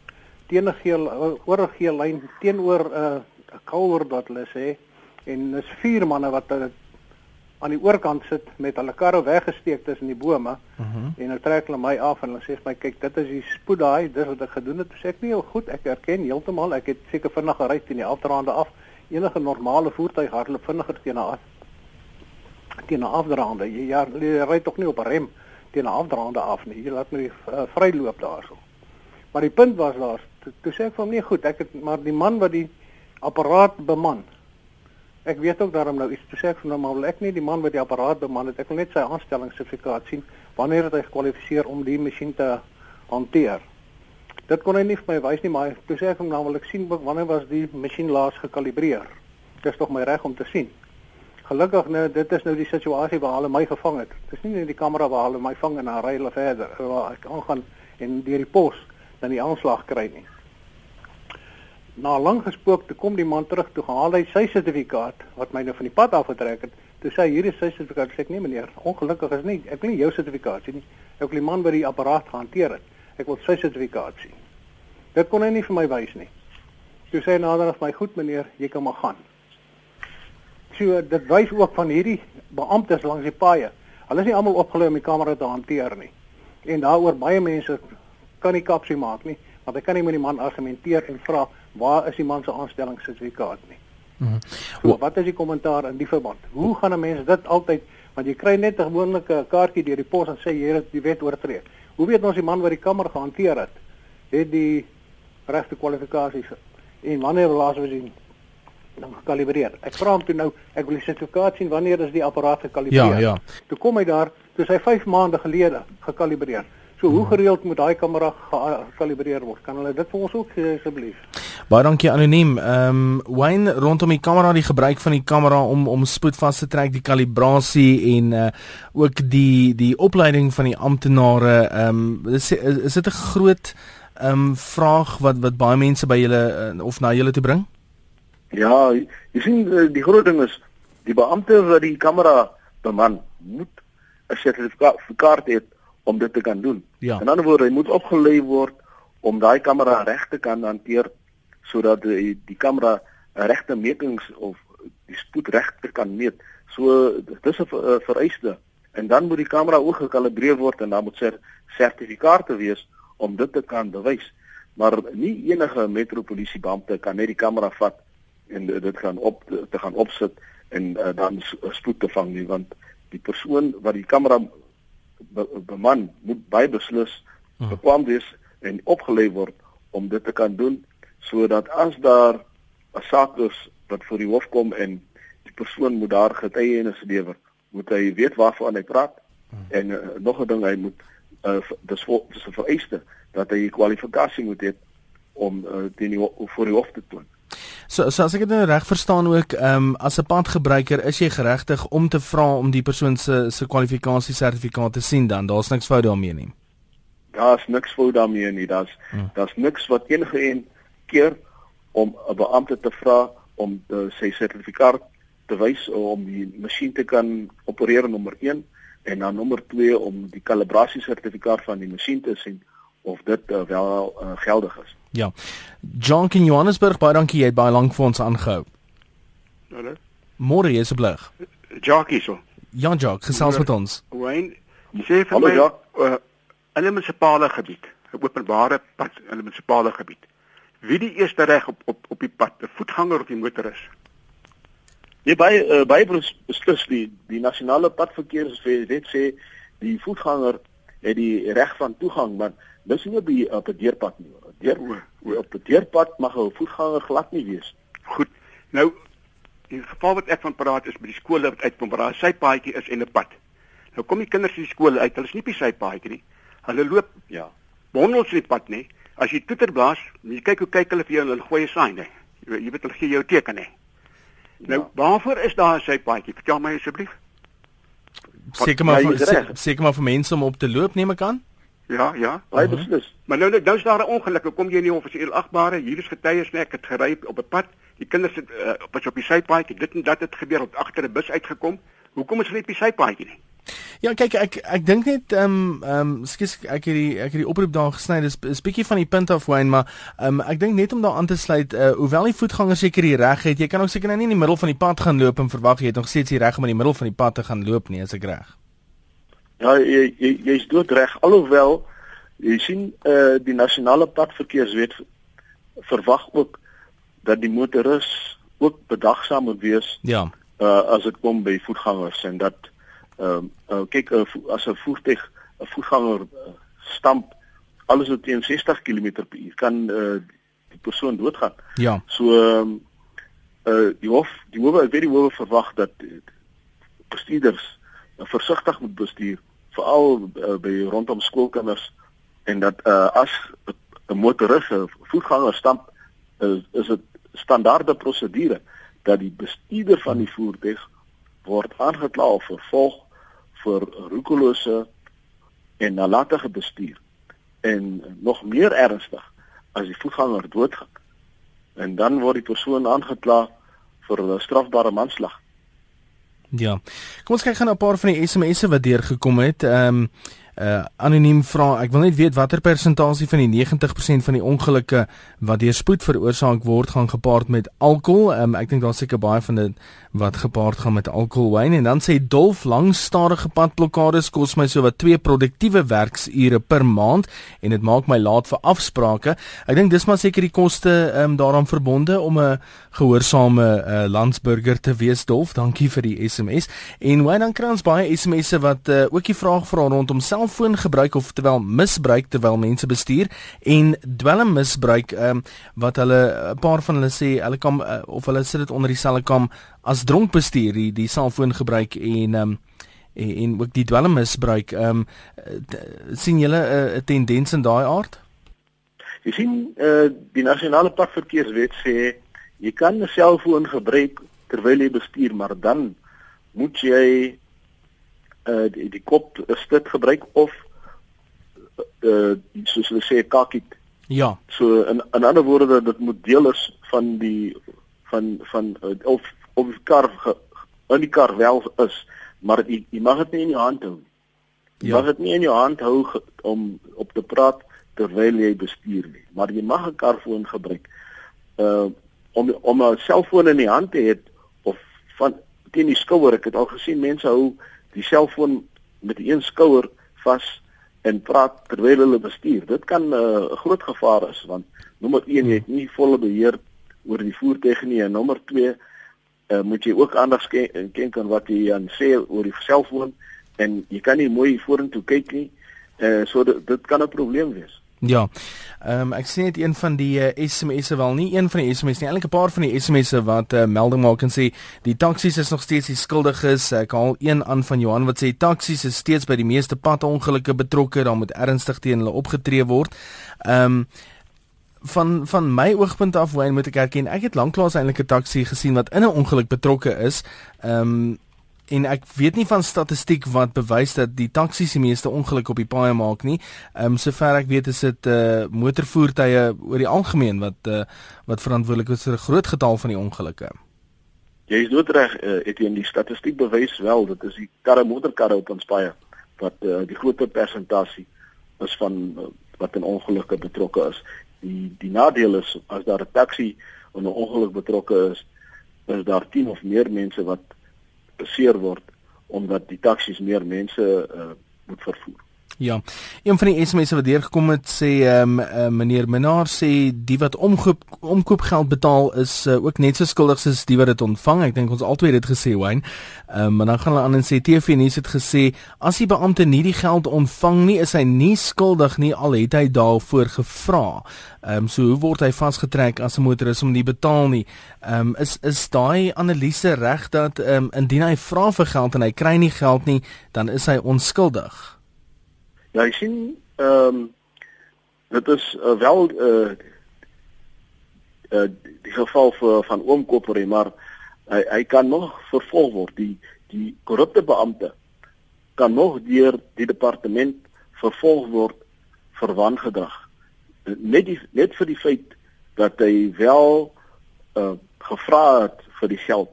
Teen 'n geel oor 'n geel lyn teenoor 'n uh, 'n kalwer wat hulle sê en dis vier manne wat uh, aan die oorkant sit met hulle karre weggesteek tussen die bome. Mhm. En nou trek hulle my af en hulle sê vir my kyk dit is die spoed daai dis wat ek gedoen het. Sê ek nee, goed, ek erken heeltemal ek het seker vinnig gery teen die afdraande af. Enige normale voertuig hardloop vinniger teen 'n af teen 'n afdraande. Jy, ja, jy ry tog nie op 'n rem teen 'n afdraande af nie. Jy laat my uh, vryloop daarso. Maar die punt was daar toe, toe sê ek vir hom nee, goed, ek het maar die man wat die apparaat beman. Ek weet ook daarom nou iets toe sê vir hom maar wil ek nie die man wat die apparaat beman het. Ek wil net sy aanstellingssertifikaat sien wanneer het hy gekwalifiseer om die masjien te hanteer. Dit kon hy nie vir my wys nie, maar toe sê ek hom dan wil ek sien wanneer was die masjien laas gekalibreer. Dis tog my reg om te sien. Gelukkig nou dit is nou die situasie waar hulle my gevang het. Dis nie net die kamera waar hulle my vang en dan ry hulle verder waar ek aangaan en deur die pos dan die aanslag kry nie. Na lank gespook toe kom die man terug toe gehaal hy sy sertifikaat wat my nou van die pad afgetrek het. Toe sê hy hier is sy sertifikaat. Sê ek nee meneer, ongelukkig is nie. Ek wil nie jou sertifikaat sien nie. Ek wil die man wat die apparaat gehanteer het. Ek wil sy sertifikaat sien. Dit kon hy nie vir my wys nie. Toe sê hy nader vir my, "Goed meneer, jy kan maar gaan." So dit wys ook van hierdie beamptes langs die paaie. Hulle is nie almal opgelei om die kamera te hanteer nie. En daaroor baie mense kan nie kapsie maak nie, want hy kan nie met die man argumenteer en vra waar is die man se aanstellingssertifikaat nie. Mhm. So, wat is die kommentaar in die verband? Hoe gaan 'n mens dit altyd want jy kry net 'n gewone kaartjie deur die pos en sê jy het die wet oortree. Hoe weet ons die man wat die kamer gehanteer het, het die regte kwalifikasies en wanneer laas was hy dan gekalibreer. Ek vra hom toe nou, ek wil die sertifikaat sien wanneer is die apparaat gekalibreer? Ja, ja. Toe kom hy daar, toe hy 5 maande gelede gekalibreer. So hoe gereeld moet daai kamera gekalibreer word? Kan hulle dit vir ons ook gee asseblief? Baie dankie anoniem. Ehm um, Wayne rondom die kamera, die gebruik van die kamera om om spoed vas te trek, die kalibrasie en uh ook die die opleiding van die amptenare. Ehm um, is is dit 'n groot ehm um, vraag wat wat baie mense by julle uh, of na julle toe bring? Ja, jy sien eh, die groot ding is die beampte wat die kamera beman moet 'n sertifikaat hê om dit te kan doen. Ja. In ander woorde, hy moet opgelei word om daai kamera reg te kan hanteer sodat die die kamera regte metings of die spoed reg te kan meet. So dis 'n vereiste en dan moet die kamera ook gekalibreer word en dan moet sy sertifikate wees om dit te kan bewys. Maar nie enige metropolisiebeampte kan net die kamera vat en dit gaan op te gaan opsit en uh, dan spoed te vang nie want die persoon wat die kamera be, beman moet baie beslis hmm. bekwam wees en opgelei word om dit te kan doen sodat as daar 'n saak is wat voor die hof kom en die persoon moet daar getuienis lewer, moet hy weet waarvan hy praat hmm. en uh, nog 'n ding hy moet uh, dis vir dis 'n vereiste dat hy kwalifikasie moet hê om uh, die voor die hof te toon. So so as ek dit nou reg verstaan ook, ehm um, as 'n padgebruiker is jy geregtig om te vra om die persoon se se kwalifikasie sertifikaat te sien dan. Daar's niks fout daarmee nie. Daar's niks fout daarmee nie. Daar's hmm. daar's niks wat enige een keer om 'n beampte te vra om uh, sy sertifikaat te wys om die masjien te kan opereer nommer 1 en dan nommer 2 om die kalibrasie sertifikaat van die masjien te sien of dit uh, wel uh, geldig is. Ja. John in Johannesburg, baie dankie jy het baie lank vir ons aangehou. Hallo. Môre is se blig. Jackie so. Jan Jock, gesels met ons. Wayne, sê vir Hallo, my ja. uh, in 'n munisipale gebied, 'n openbare pad in 'n munisipale gebied. Wie die eerste reg op op op die pad, 'n voetganger of die motoris? Nee, by uh, by beslis die die nasionale padverkeerswet sê die voetganger het die reg van toegang, maar dis nie op die op 'n deurpad nie deur op 'n deurpad mag 'n voetganger glad nie wees. Goed. Nou in geval wat ek van praat is by die skole wat uitkom waar daar 'n sypaadjie is en 'n pad. Nou kom die kinders uit die skole uit, hulle is nie die sypaadjie nie. Hulle loop ja, bondels op die pad nie. As jy toeter blaas, jy kyk hoe kyk hulle vir jou en hulle gooi 'n sign nie. Jy, jy weet hulle gee jou teken nie. Nou, ja. waarvoor is daar 'n sypaadjie? Vertel my asseblief. Seker maar ja, seker maar vir mense om op te loop neem ek aan. Ja, ja. Baie uh -huh. beslis. Maar nou nou is daar 'n ongeluk. Nou kom jy in die offisieel agbare. Hier is getuies net ek het gery op 'n pad. Die kinders het uh, op op die sypaadjie. Dit en dat het gebeur op agter 'n bus uitgekom. Hoekom is hulle op die sypaadjie nie? Ja, kyk ek ek dink net ehm um, ehm um, skus ek het die ek het die oproep daar gesny. Dis is bietjie van die punt af wyn, maar ehm um, ek dink net om daar aan te sluit, uh, hoewel die voetganger seker die reg het, jy kan ook seker nou nie in die middel van die pad gaan loop en verwag jy het nog steeds die reg om in die middel van die pad te gaan loop nie, as ek reg. Ja, jy jy's jy dood reg. Alhoewel Jy sien eh uh, die nasionale padverkeerswet verwag ook dat die motoris ook bedagsaam moet wees. Ja. Eh uh, as dit kom by voetgangers en dat ehm uh, uh, kyk uh, as 'n voertuig 'n voetganger uh, stamp alles op teen 60 km/h kan eh uh, die persoon doodgaan. Ja. So ehm uh, uh, die hof die howe ek weet die howe verwag dat bestuurders uh, versigtig moet bestuur veral uh, by rondom skoolkinders en dat uh, as 'n motoris voetganger stamp is is dit standaarde prosedure dat die bestuurder van die voertuig word aangekla of vervolg vir roekelose en nalatige bestuur. En nog meer ernstig as die voetganger doodgaan en dan word die persoon aangekla vir 'n strafbare manslag Ja. Kom ons kyk gou na 'n paar van die SMS'e wat deurgekom het. Ehm um, uh anoniem vra, ek wil net weet watter persentasie van die 90% van die ongelukke wat deur spoed veroorsaak word gaan gepaard met alkohol. Um, ek dink daar seker baie van dit wat gepaard gaan met alkoholwyn en dan sê Dolf lang stadige padblokkades kos my sowat 2 produktiewe werksure per maand en dit maak my laat vir afsprake. Ek dink dis maar seker die koste um, daaraan verbonde om 'n gehoorsame uh, landsburger te wees Dolf. Dankie vir die SMS. En hoe dan kry ons baie SMS'e wat uh, ook die vraag vra rondom selfoongebruik of terwyl misbruik terwyl mense bestuur en dwelmmisbruik um, wat hulle 'n paar van hulle sê hulle kan uh, of hulle sit dit onder dieselfde kam as dronk bestuur die die selfoongebruik en um, en, en ook die dwelmmisbruik ehm um, sien julle 'n uh, tendens in daai aard? Jy sien uh, die nasionale padverkeerswet sê jy kan 'n selfoon gebruik terwyl jy bestuur, maar dan moet jy uh die, die kop stit gebruik of uh soos hulle sê kakiet. Ja. So in in ander woorde dit moet deel is van die van van uh, of of die kar ge, in die kar wel is, maar jy, jy mag dit nie in jou hand hou nie. Jy ja. mag dit nie in jou hand hou ge, om op te praat terwyl jy bestuur nie, maar jy mag 'n karfoon gebruik. Uh om om 'n selfoon in die hand te hê of van teen die skouer. Ek het al gesien mense hou die selfoon met een skouer vas en praat terwyl hulle bestuur. Dit kan 'n uh, groot gevaar is want nommer 1 jy het nie volle beheer oor die voertuig nie en nommer 2 uh, moet jy ook aandag skenk aan wat jy aan sê oor die selfoon en jy kan nie mooi vorentoe kyk nie. Uh, so dit, dit kan 'n probleem wees. Ja. Ehm um, ek sien net een van die uh, SMS'e wel nie een van die SMS'e nie, eintlik 'n paar van die SMS'e wat uh, melding maak en sê die taksies is nog steeds die skuldiges. Ek haal een aan van Johan wat sê taksies is steeds by die meeste padongelukke betrokke, dan moet ernstig teen hulle opgetree word. Ehm um, van van my oogpunt af, hoe moet ek erken, ek het lanklaas eintlik 'n taxi gesien wat in 'n ongeluk betrokke is. Ehm um, en ek weet nie van statistiek wat bewys dat die taksies die meeste ongelukke op die paaie maak nie. Ehm um, sover ek weet is dit eh uh, motorvoertuie oor die algemeen wat eh uh, wat verantwoordelik is vir 'n groot getal van die ongelukke. Jy is doodreg, uh, teen die statistiek bewys wel dat is die karre motorkarre op ons paaie wat uh, die grootste persentasie is van uh, wat in ongelukke betrokke is. Die die nadeel is as daar 'n taxi in 'n ongeluk betrokke is, is daar 10 of meer mense wat beseer word omdat die taksies meer mense uh, moet vervoer. Ja. Een van die SMS'e wat deurgekom het sê ehm um, uh, meneer Menaar sê die wat omkoop omkoopgeld betaal is uh, ook net so skuldig soos die wat dit ontvang. Ek dink ons albei het dit gesê, Wayne. Ehm um, maar dan gaan hulle aan en sê TV nuus het gesê as die beampte nie die geld ontvang nie, is hy nie skuldig nie al het hy daarvoor gevra. Ehm um, so hoe word hy vasgetrek as 'n motoris om nie betaal nie? Ehm um, is is daai analise reg dat ehm um, indien hy vra vir geld en hy kry nie geld nie, dan is hy onskuldig? Ja, jy sien ehm um, dit is uh, wel eh uh, uh, die geval vir van oom Kopperie, maar hy hy kan nog vervolg word. Die die korrupte beampte kan nog deur die departement vervolg word vir wangedrag. Net die, net vir die feit dat hy wel uh gevra het vir die geld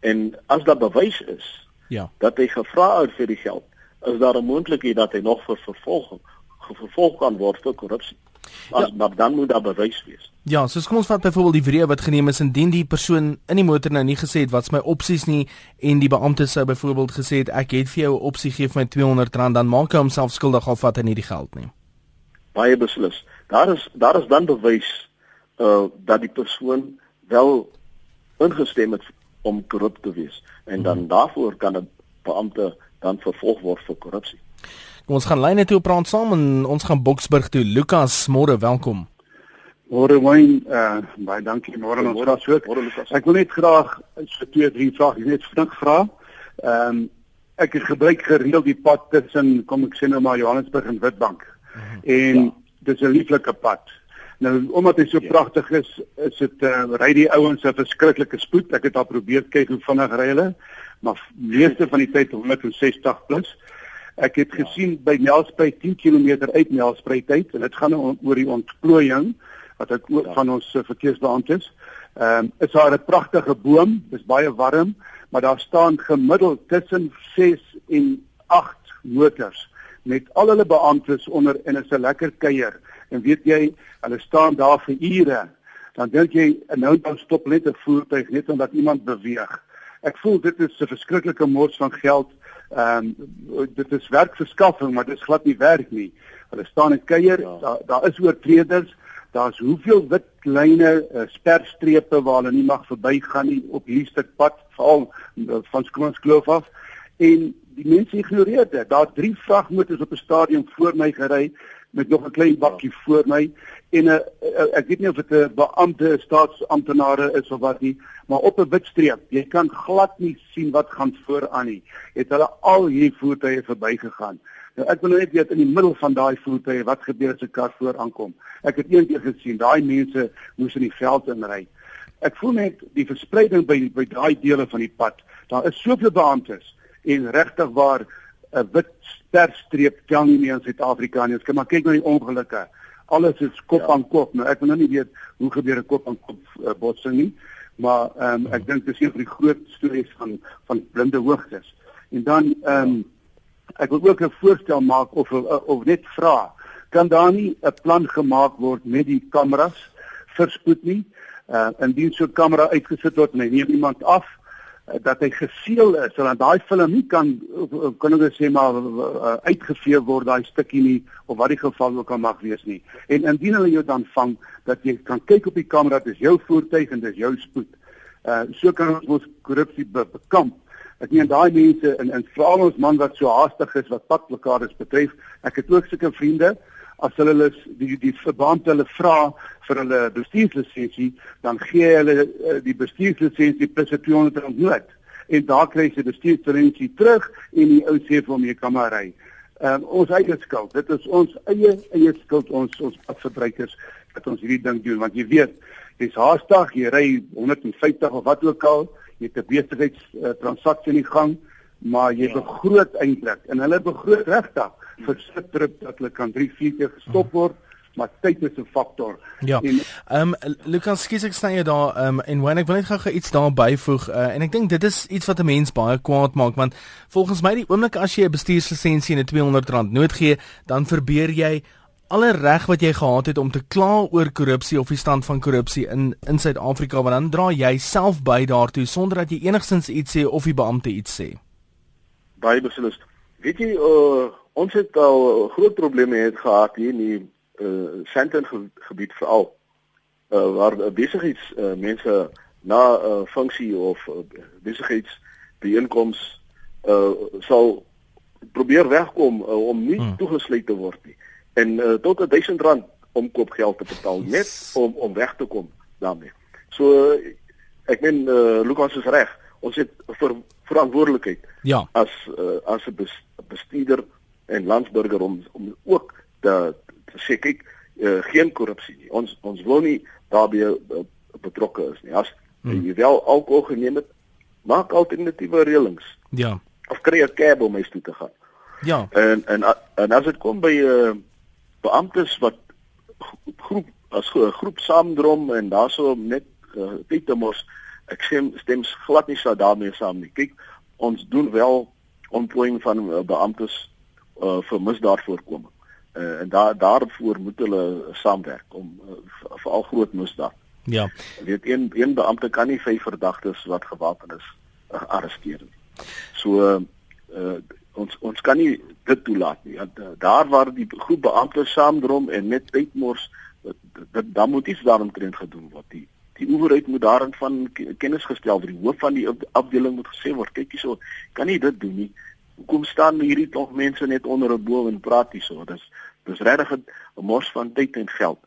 en as daar bewys is ja dat hy gevra het vir die geld is daar 'n moontlikheid dat hy nog vir vervolging vervolg kan word vir korrupsie. As ja. maar dan moet daar bewys wees. Ja, soos kom ons vat byvoorbeeld die wreë wat geneem is indien die persoon in die motor nou nie gesê het wat's my opsies nie en die beampte sou byvoorbeeld gesê het ek het vir jou 'n opsie gee vir my R200 dan maak hy homself skuldig al vat hy nie die geld nie. Baie beslis. Daar is daar is dan bewys uh dat die persoon wel ingestem het om korrup te wees en dan hmm. daarvoor kan 'n beampte dan vervolg word vir korrupsie. Kom ons gaan lyne toe praat saam en ons gaan Boksburg toe. Lukas, môre welkom. Môre Wayne, uh, baie dankie môre ons gas ook. Ek wil net graag so twee drie vrae net vinnig vra. Ehm um, ek het gebruik gereeld die pad tussen kom ek sê nou maar Johannesburg en Witbank. Mm -hmm. En ja. dis 'n lieflike pad. Nou omdat hy so ja. pragtig is, is dit uh, ry die ouens 'n verskriklike spoed. Ek het al probeer kyk hoe vinnig ry hulle maar meeste van die tyd 160 plus. Ek het ja. gesien by Nelspruit 10 km uit Nelspruit tyd en dit gaan oor die ontplooiing wat ek ook ja. van ons eh, verkeersbeamptes. Ehm um, is daar 'n pragtige boom, dis baie warm, maar daar staan gemiddeld tussen 6 en 8 motors met al hulle beamptes onder is 'n lekker kuier. En weet jy, hulle staan daar vir ure. Dan dink jy nou dan stop net 'n voertuig net omdat iemand beweeg. Ek voel dit is 'n verskriklike mors van geld. Ehm um, dit is werkverskaffing, maar dit is glad nie werk nie. Hulle staan en kuier. Ja. Daar daar is oortreders. Daar's hoeveel wit lyne, uh, sperstrepe waar hulle nie mag verbygaan nie op hierdie stuk pad, veral uh, van Skoonskloof af. En die mense ignoreer dit. Daar drie vragmotors op 'n stadion voor my gery met nog 'n klein bakkie voor my en 'n uh, uh, ek weet nie of dit 'n beampte staatsamptenare is of wat nie, maar op 'n wit streep. Jy kan glad nie sien wat gaan vooraan nie. Het hulle al hier voertuie verbygegaan. Nou ek wil net weet in die middel van daai voertuie wat gebeur as 'n kar voor aankom. Ek het eendag gesien daai mense moes in die veld inry. Ek voel net die verspreiding by by daai dele van die pad. Daar is soveel beamptes en regtig waar 'n wit sterstreep tel nie meer in Suid-Afrika nie. Ons kan maar kyk na die ongelukke. Alles is kop ja. aan kop. Nou ek wil nou nie weet hoe gebeur 'n kop aan kop uh, botsing nie, maar ehm um, ek dink dis een van die groot stories van van blinde hoogtes. En dan ehm um, ek wil ook 'n voorstel maak of of, of net vra, kan daar nie 'n plan gemaak word met die kameras vir spoed nie? Uh indien so 'n kamera uitgesit word en hy neem iemand af, dat hy geseël is sodat daai film nie kan kan ek sê maar uh, uitgevee word daai stukkie nie of wat die geval ook al mag wees nie. En indien hulle jou dan vang dat jy kan kyk op die kamera dis jou voertuig en dis jou spoed. Uh so kan ons ons korrupsie be bekamp. Ek meen daai mense in in veral ons man wat so haastig is wat padblokkades betref. Ek het ook sulke vriende as hulle hulle die die verband hulle vra vir hulle bestuurslisensie, dan gee hulle uh, die bestuurslisensie plus 200 rand nood. En daar kry jy die bestuurslisensie terug en die ou sê vir hom jy kan maar ry. Um, ons eie skuld. Dit is ons eie eie skuld ons ons verbruikers dat ons hierdie ding doen want jy weet, jy's haastig, jy ry 150 of wat ook al, jy het 'n besigheids uh, transaksie in die gang, maar jy begroot eintlik en hulle begroot regtig vir sittrip dat hulle kan 3 4 keer gestop word maar tyd is 'n faktor. Ja. Ehm um, Lucas skies ek sny jy daar ehm um, en wanneer ek wil net gou iets daar byvoeg uh, en ek dink dit is iets wat 'n mens baie kwaad maak want volgens my die oomblik as jy 'n bestuurslisensie en 'n R200 nood gee, dan verbeur jy alle reg wat jy gehad het om te kla oor korrupsie of die stand van korrupsie in in Suid-Afrika want dan dra jy self by daartoe sonder dat jy enigsins iets sê of die beampte iets sê. Baie beslis. Weet jy uh Ons het al groot probleme het gehad hier in die uh Sandton ge gebied veral uh waar besigheids uh, mense na 'n uh, funksie of uh, besigheids byeenkoms uh sal probeer wegkom uh, om nie hmm. toegesluit te word nie en uh, tot 1000 rand omkoopgeld te betaal net om om weg te kom daarmee. So uh, ek meen uh, Lukas is reg. Ons het ver, verantwoordelikheid ja. as uh, as 'n bestuurder en landsburger om om ook te, te sê kyk uh, geen korrupsie nie. Ons ons wil nie daarbey uh, betrokke is nie. As hmm. jy wel alkohol geneem het, maak alternatiewe reëlings. Ja. Of kry 'n cab om huis toe te gaan. Ja. En en en as dit kom by uh, beamptes wat groep as groep saamdrom en daarso net uh, tyd te mos ek stem stem glad nie so daarmee saam nie. Kyk, ons doen wel ontplooiing van uh, beamptes uh, vir misdaadvoorkoming. Uh, en daar daarvoor moet hulle saamwerk om uh, veral groot misdaad. Ja. Jy weet een een beampte kan nie vyf verdagtes wat gewapen is uh, arresteer nie. So uh, uh, ons ons kan nie dit toelaat nie. Daar waar die groep beamptes saamdrom en net tydmors dat dan moet iets daaromtrent gedoen word. Die die owerheid moet daarin van kennis gestel word. Die hoof van die afdeling moet gesê word, kyk hierso, kan nie dit doen nie hoekom staan hierdie tog mense net onder 'n boom en praat hierso? Dis dis regtig 'n mors van tyd en geld.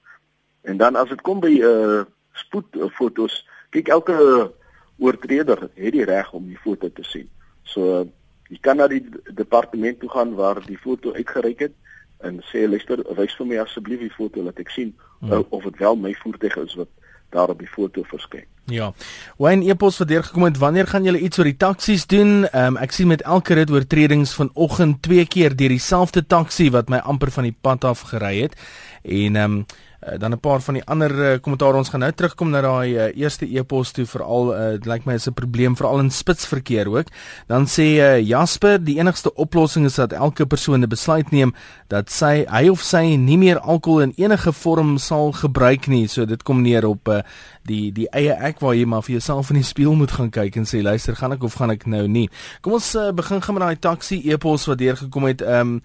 En dan as dit kom by uh spoedfotos, kyk elke oortreder het die reg om die foto te sien. So uh, jy kan na die departement toe gaan waar die foto uitgereik het en sê luister, wys vir my asseblief die foto laat ek sien hmm. uh, of dit wel my voertuig is wat daar op die foto verskyn. Ja. Wayne Epos wat deurgekom het, wanneer gaan julle iets oor die taksies doen? Ehm um, ek sien met elke rit oortredings vanoggend twee keer deur dieselfde taxi wat my amper van die pad af gery het. En ehm um, Uh, dan 'n paar van die ander uh, kommentaar ons gaan nou terugkom na daai uh, eerste e-pos toe veral uh, lyk my is 'n probleem veral in spitsverkeer ook. Dan sê uh, Jasper die enigste oplossing is dat elke persoon 'n besluit neem dat sy hy of sy nie meer alkohol in enige vorm sal gebruik nie. So dit kom neer op uh, die die eie ek waar jy maar vir jouself in die spieël moet gaan kyk en sê luister gaan ek of gaan ek nou nie. Kom ons uh, begin gaan met daai taxi e-pos wat deurgekom het ehm um,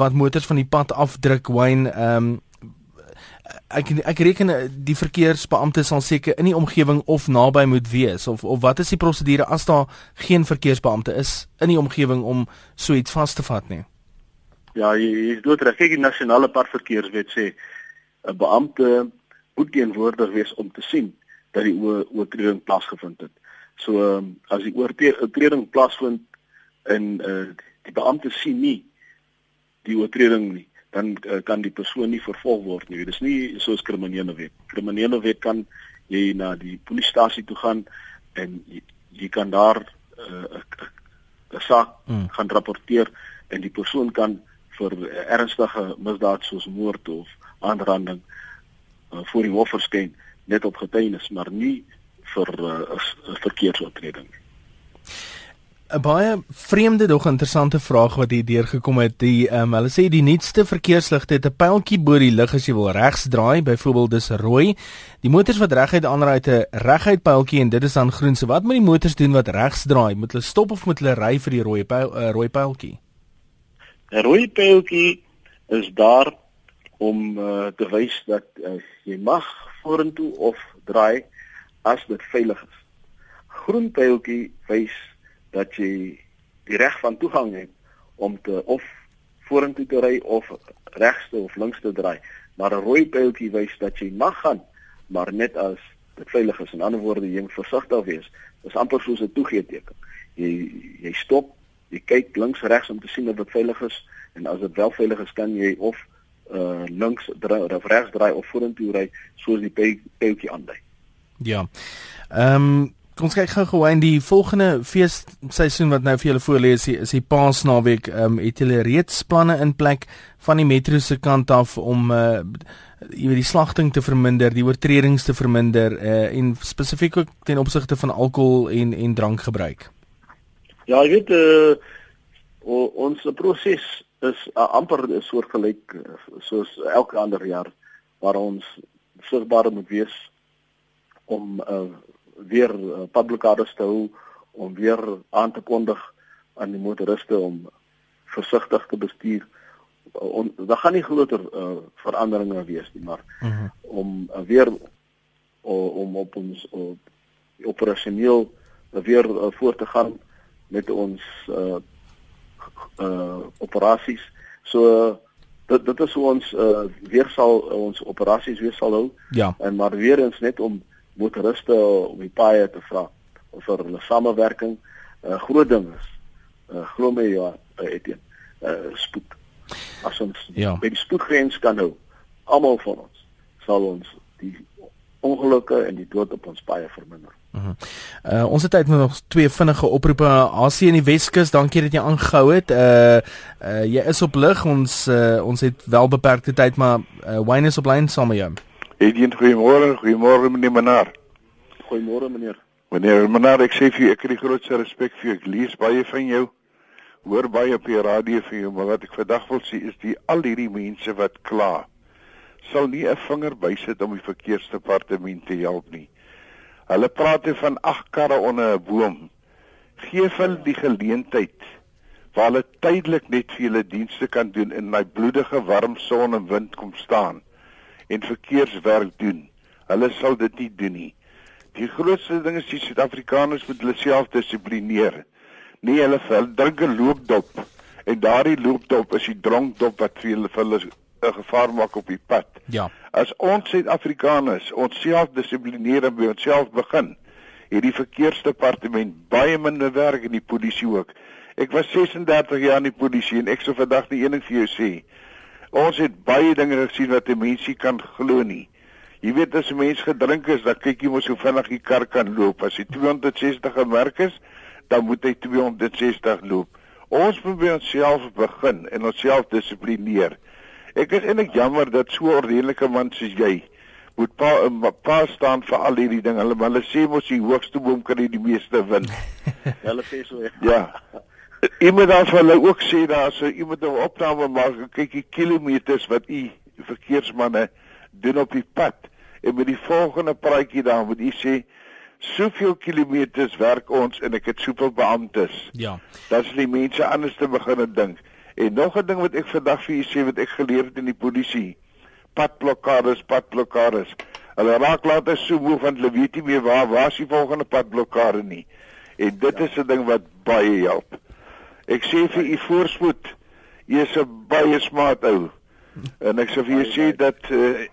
wat motors van die pad afdruk wyn ehm um, ek ek reken eh, die verkeersbeampte sal seker in die omgewing of naby moet wees of of wat is die prosedure as daar geen verkeersbeampte is in die omgewing om so iets vas te vat nie Ja, jy is dood reg. Kyk, die nasionale parkverkeerswet sê 'n beampte moet teenwoordig wees om te sien dat die oortreding plaasgevind het. So ehm, as die oortreding plaasvind en uh, die beampte sien nie die oortreding nie, dan uh, kan die persoon nie vervolg word nie. Dit is nie soos kriminele wet. Kriminele wet kan jy na die polisiestasie toe gaan en jy, jy kan daar eh, 'n uh, saak hmm. gaan rapporteer en die persoon kan vir ernstige misdaad soos moord of aanranding uh, voor die hof verskyn net op getuienis maar nie vir 'n uh, verkeersoortreding nie. 'n baie vreemde dog interessante vraag wat hier deurgekom het. Die ehm um, hulle sê die nuutste verkeersligte het 'n pyltjie bo die lig as jy wil regs draai, byvoorbeeld dis rooi. Die motors wat reguit aanry het 'n reguit pyltjie en dit is dan groen. So wat moet die motors doen wat regs draai? Moet hulle stop of moet hulle ry vir die rooi pyl uh, rooi pyltjie? 'n Rooi pyltjie is daar om uh, te wys dat uh, jy mag vorentoe of draai as dit veilig is. Groen pyltjie wys dat jy die reg van toegang het om te of vorentoe te ry of regste of linkste draai. Maar 'n rooi pyltjie wys dat jy mag gaan, maar net as dit veilig is. In ander woorde, jy moet versigtig wees. Dit is amper soos 'n toegee teken. Jy jy stop, jy kyk links regs om te sien of dit veilig is en as dit wel veilig is, kan jy of uh links draai of regs draai of vorentoe ry soos die pyltjie aandui. Ja. Ehm um, Kom kyk gou-gou in die volgende feesseisoen wat nou vir julle voorlê is, is die Paasnaweek. Ehm um, het julle reeds planne in plek van die metro se kant af om uh jy weet die slagting te verminder, die oortredings te verminder uh en spesifiek ook ten opsigte van alkohol en en drankgebruik. Ja, jy weet uh ons proses is uh, amper soortgelyk uh, soos elke ander jaar waar ons sigbaar moet wees om uh weer uh, publikades te hou om weer aan te kondig aan die motoriste om versigtig te bestuur. On, daar gaan nie groter uh, veranderinge wees nie, maar uh mhm. -huh. om uh, weer uh, om op ons uh, operasioneel uh, weer uh, voort te gaan met ons uh, uh operasies. So dit dit is hoe ons uh, weer sal ons operasies weer sal hou. Ja. En maar weer eens net om motoriste op die paaie te vra vir hulle samewerking 'n uh, groot ding is. Uh, glo my ja, uh, Etienne. Uh, spoed. As ons ja. by die spoedgrens kan hou, almal van ons sal ons die ongelukke en die dood op ons paaie verminder. Uh -huh. uh, ons het tyd nog twee vinnige oproepe AC in die Weskus. Dankie dat jy aangehou het. Uh uh jy is op lig. Ons uh, ons het wel beperkte tyd, maar uh, Wayne is op lyn saam met jou. Edien, goeiemôre, goeiemôre meneer Menaar. Goeiemôre meneer. Meneer Menaar, ek sê vir u ek het die grootste respek vir u. Ek lees baie van jou. Hoor baie op die radio vir jou, maar wat ek vandag wil sê is die al hierdie mense wat kla sal nie 'n vinger bysit om die verkeersdepartement te help nie. Hulle praat van ag karre onder 'n boom. Geef hulle die geleentheid waar hulle tydelik net vir hulle dienste kan doen in my bloedige warm son en wind kom staan en verkeerswerk doen. Hulle sal dit nie doen nie. Die grootste ding is die Suid-Afrikaners moet hulle self dissiplineer. Nee, hulle vel drink 'n loopdop en daardie loopdop is die dronkdop wat vir hulle vir hulle 'n gevaar maak op die pad. Ja. As ons Suid-Afrikaners ons self dissiplineer en by onsself begin, het die verkeersdepartement baie minder werk en die polisie ook. Ek was 36 jaar in die polisie en ek sou vandag nie enig vir jou sê Ons het baie dinge gesien wat 'n mensie kan glo nie. Jy weet as 'n mens gedrink is, dan kyk jy mos hoe vinnig die kar kan loop. As hy 260 gemerk is, dan moet hy 260 loop. Ons moet by onsself begin en onsself dissiplineer. Ek is eintlik jammer dat so 'n ordentlike man soos jy moet pa pa staan vir al hierdie ding. Hulle hulle sê mos die hoogste boom kan die meeste win. hulle sê so. Ja. Iemand dan vir hulle ook sê daar so iemand 'n opname maak kyk die kilometers wat u verkeersmanne doen op die pad en met die volgende praatjie dan moet u sê soveel kilometers werk ons en ek het soveel beamptes. Ja. Dat is die mense anders te begin dink. En nog 'n ding wat ek vandag vir u sê wat ek geleer het in die polisie. Padblokkades, padblokkades. Hulle raak later so moe want hulle weet nie meer waar waar is die volgende padblokkade nie. En dit ja. is 'n ding wat baie help. Ek sê vir u voorspoed. U is 'n baie smart ou. En ek sê vir u sê dat uh,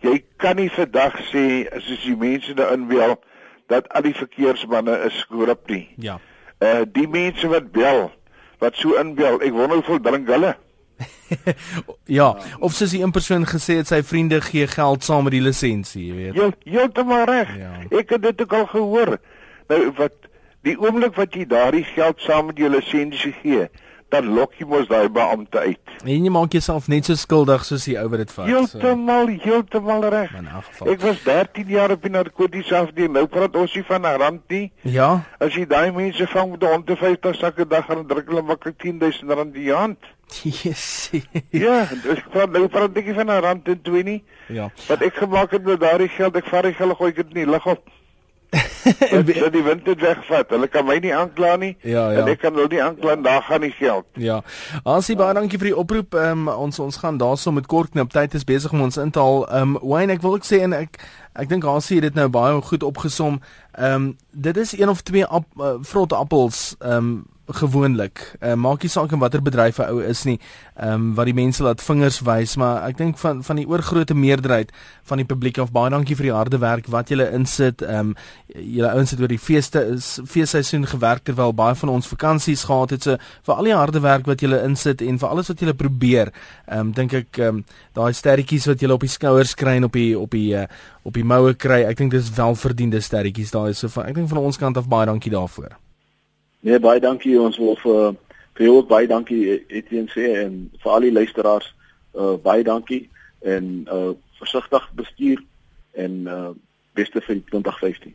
jy kan nie vandag sê as jy die mense daarin wil dat al die verkeersmanne is korrup nie. Ja. Uh die mense wat bel, wat so inbel, ek wonder hoeveel drink hulle. ja, of soos die een persoon gesê het sy vriende gee geld saam met die lisensie, jy weet. Jy maar reg. Ja. Ek het dit ook al gehoor. Nou wat die oomblik wat jy daardie geld saam met jou lisensie gee, dan lok jy mos daai beampte uit. En jy maak jouself net so skuldig soos die ou wat dit vat. Heeltemal, so. heeltemal reg. Ek was 13 jaar op die narkotiese afdeling. Nou praat ons hier van 'n rand nie. Ja. As jy daai mense vang met 150 sakke dag gaan druk hulle maklik 10000 rand die hand. Yes. ja, ek praat nou praat ek van 'n rand en 2 nie. Ja. Wat ek gemaak het met daardie geld, ek vat die geld gooi ek dit nie lig op. en dat die wind dit wegvat. Hulle kan my nie aankla nie. Ja, ja. En ek kan hulle nie aankla en daar gaan nie geld. Ja. Ansie baie dankie vir die oproep. Ehm um, ons ons gaan daarso met kort knip tyd is besig om ons in te haal. Ehm um, Wayne, ek wil ook sê en ek ek dink Ansie het dit nou baie goed opgesom. Ehm um, dit is een of twee ap, uh, vrot appels ehm um, gewoonlik. Uh, maak nie saak in watter bedryf 'n ou is nie. Ehm um, wat die mense laat vingers wys, maar ek dink van van die oorgrootste meerderheid van die publiek af baie dankie vir die harde werk wat julle insit. Ehm um, julle ouens het oor die feeste is feesseisoen gewerk terwyl baie van ons vakansies gehad het. So vir al die harde werk wat julle insit en vir alles wat julle probeer, ehm um, dink ek ehm um, daai sterretjies wat julle op die skouers kry en op die op die uh, op die moue kry, ek dink dis welverdiende sterretjies daai. So van ek dink van ons kant af baie dankie daarvoor. Nee, baie dankie ons wil vir vir jou ook baie dankie Etienne sê en vir al die luisteraars uh baie dankie en uh versigtig bestuur en uh beste vir 2015.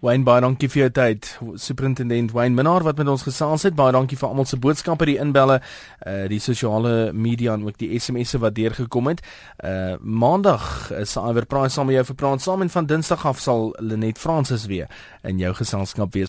Wayne baie dankie vir jou tyd. Superintendent Wayne Minnar wat met ons gesels het. Baie dankie vir almal se boodskappe, die inbelle, uh die sosiale media en ook die SMS'e wat deurgekom het. Uh Maandag is Iver Price saam met jou vir praat saam en van Dinsdag af sal Lenet Francis weer in jou geselskap wees.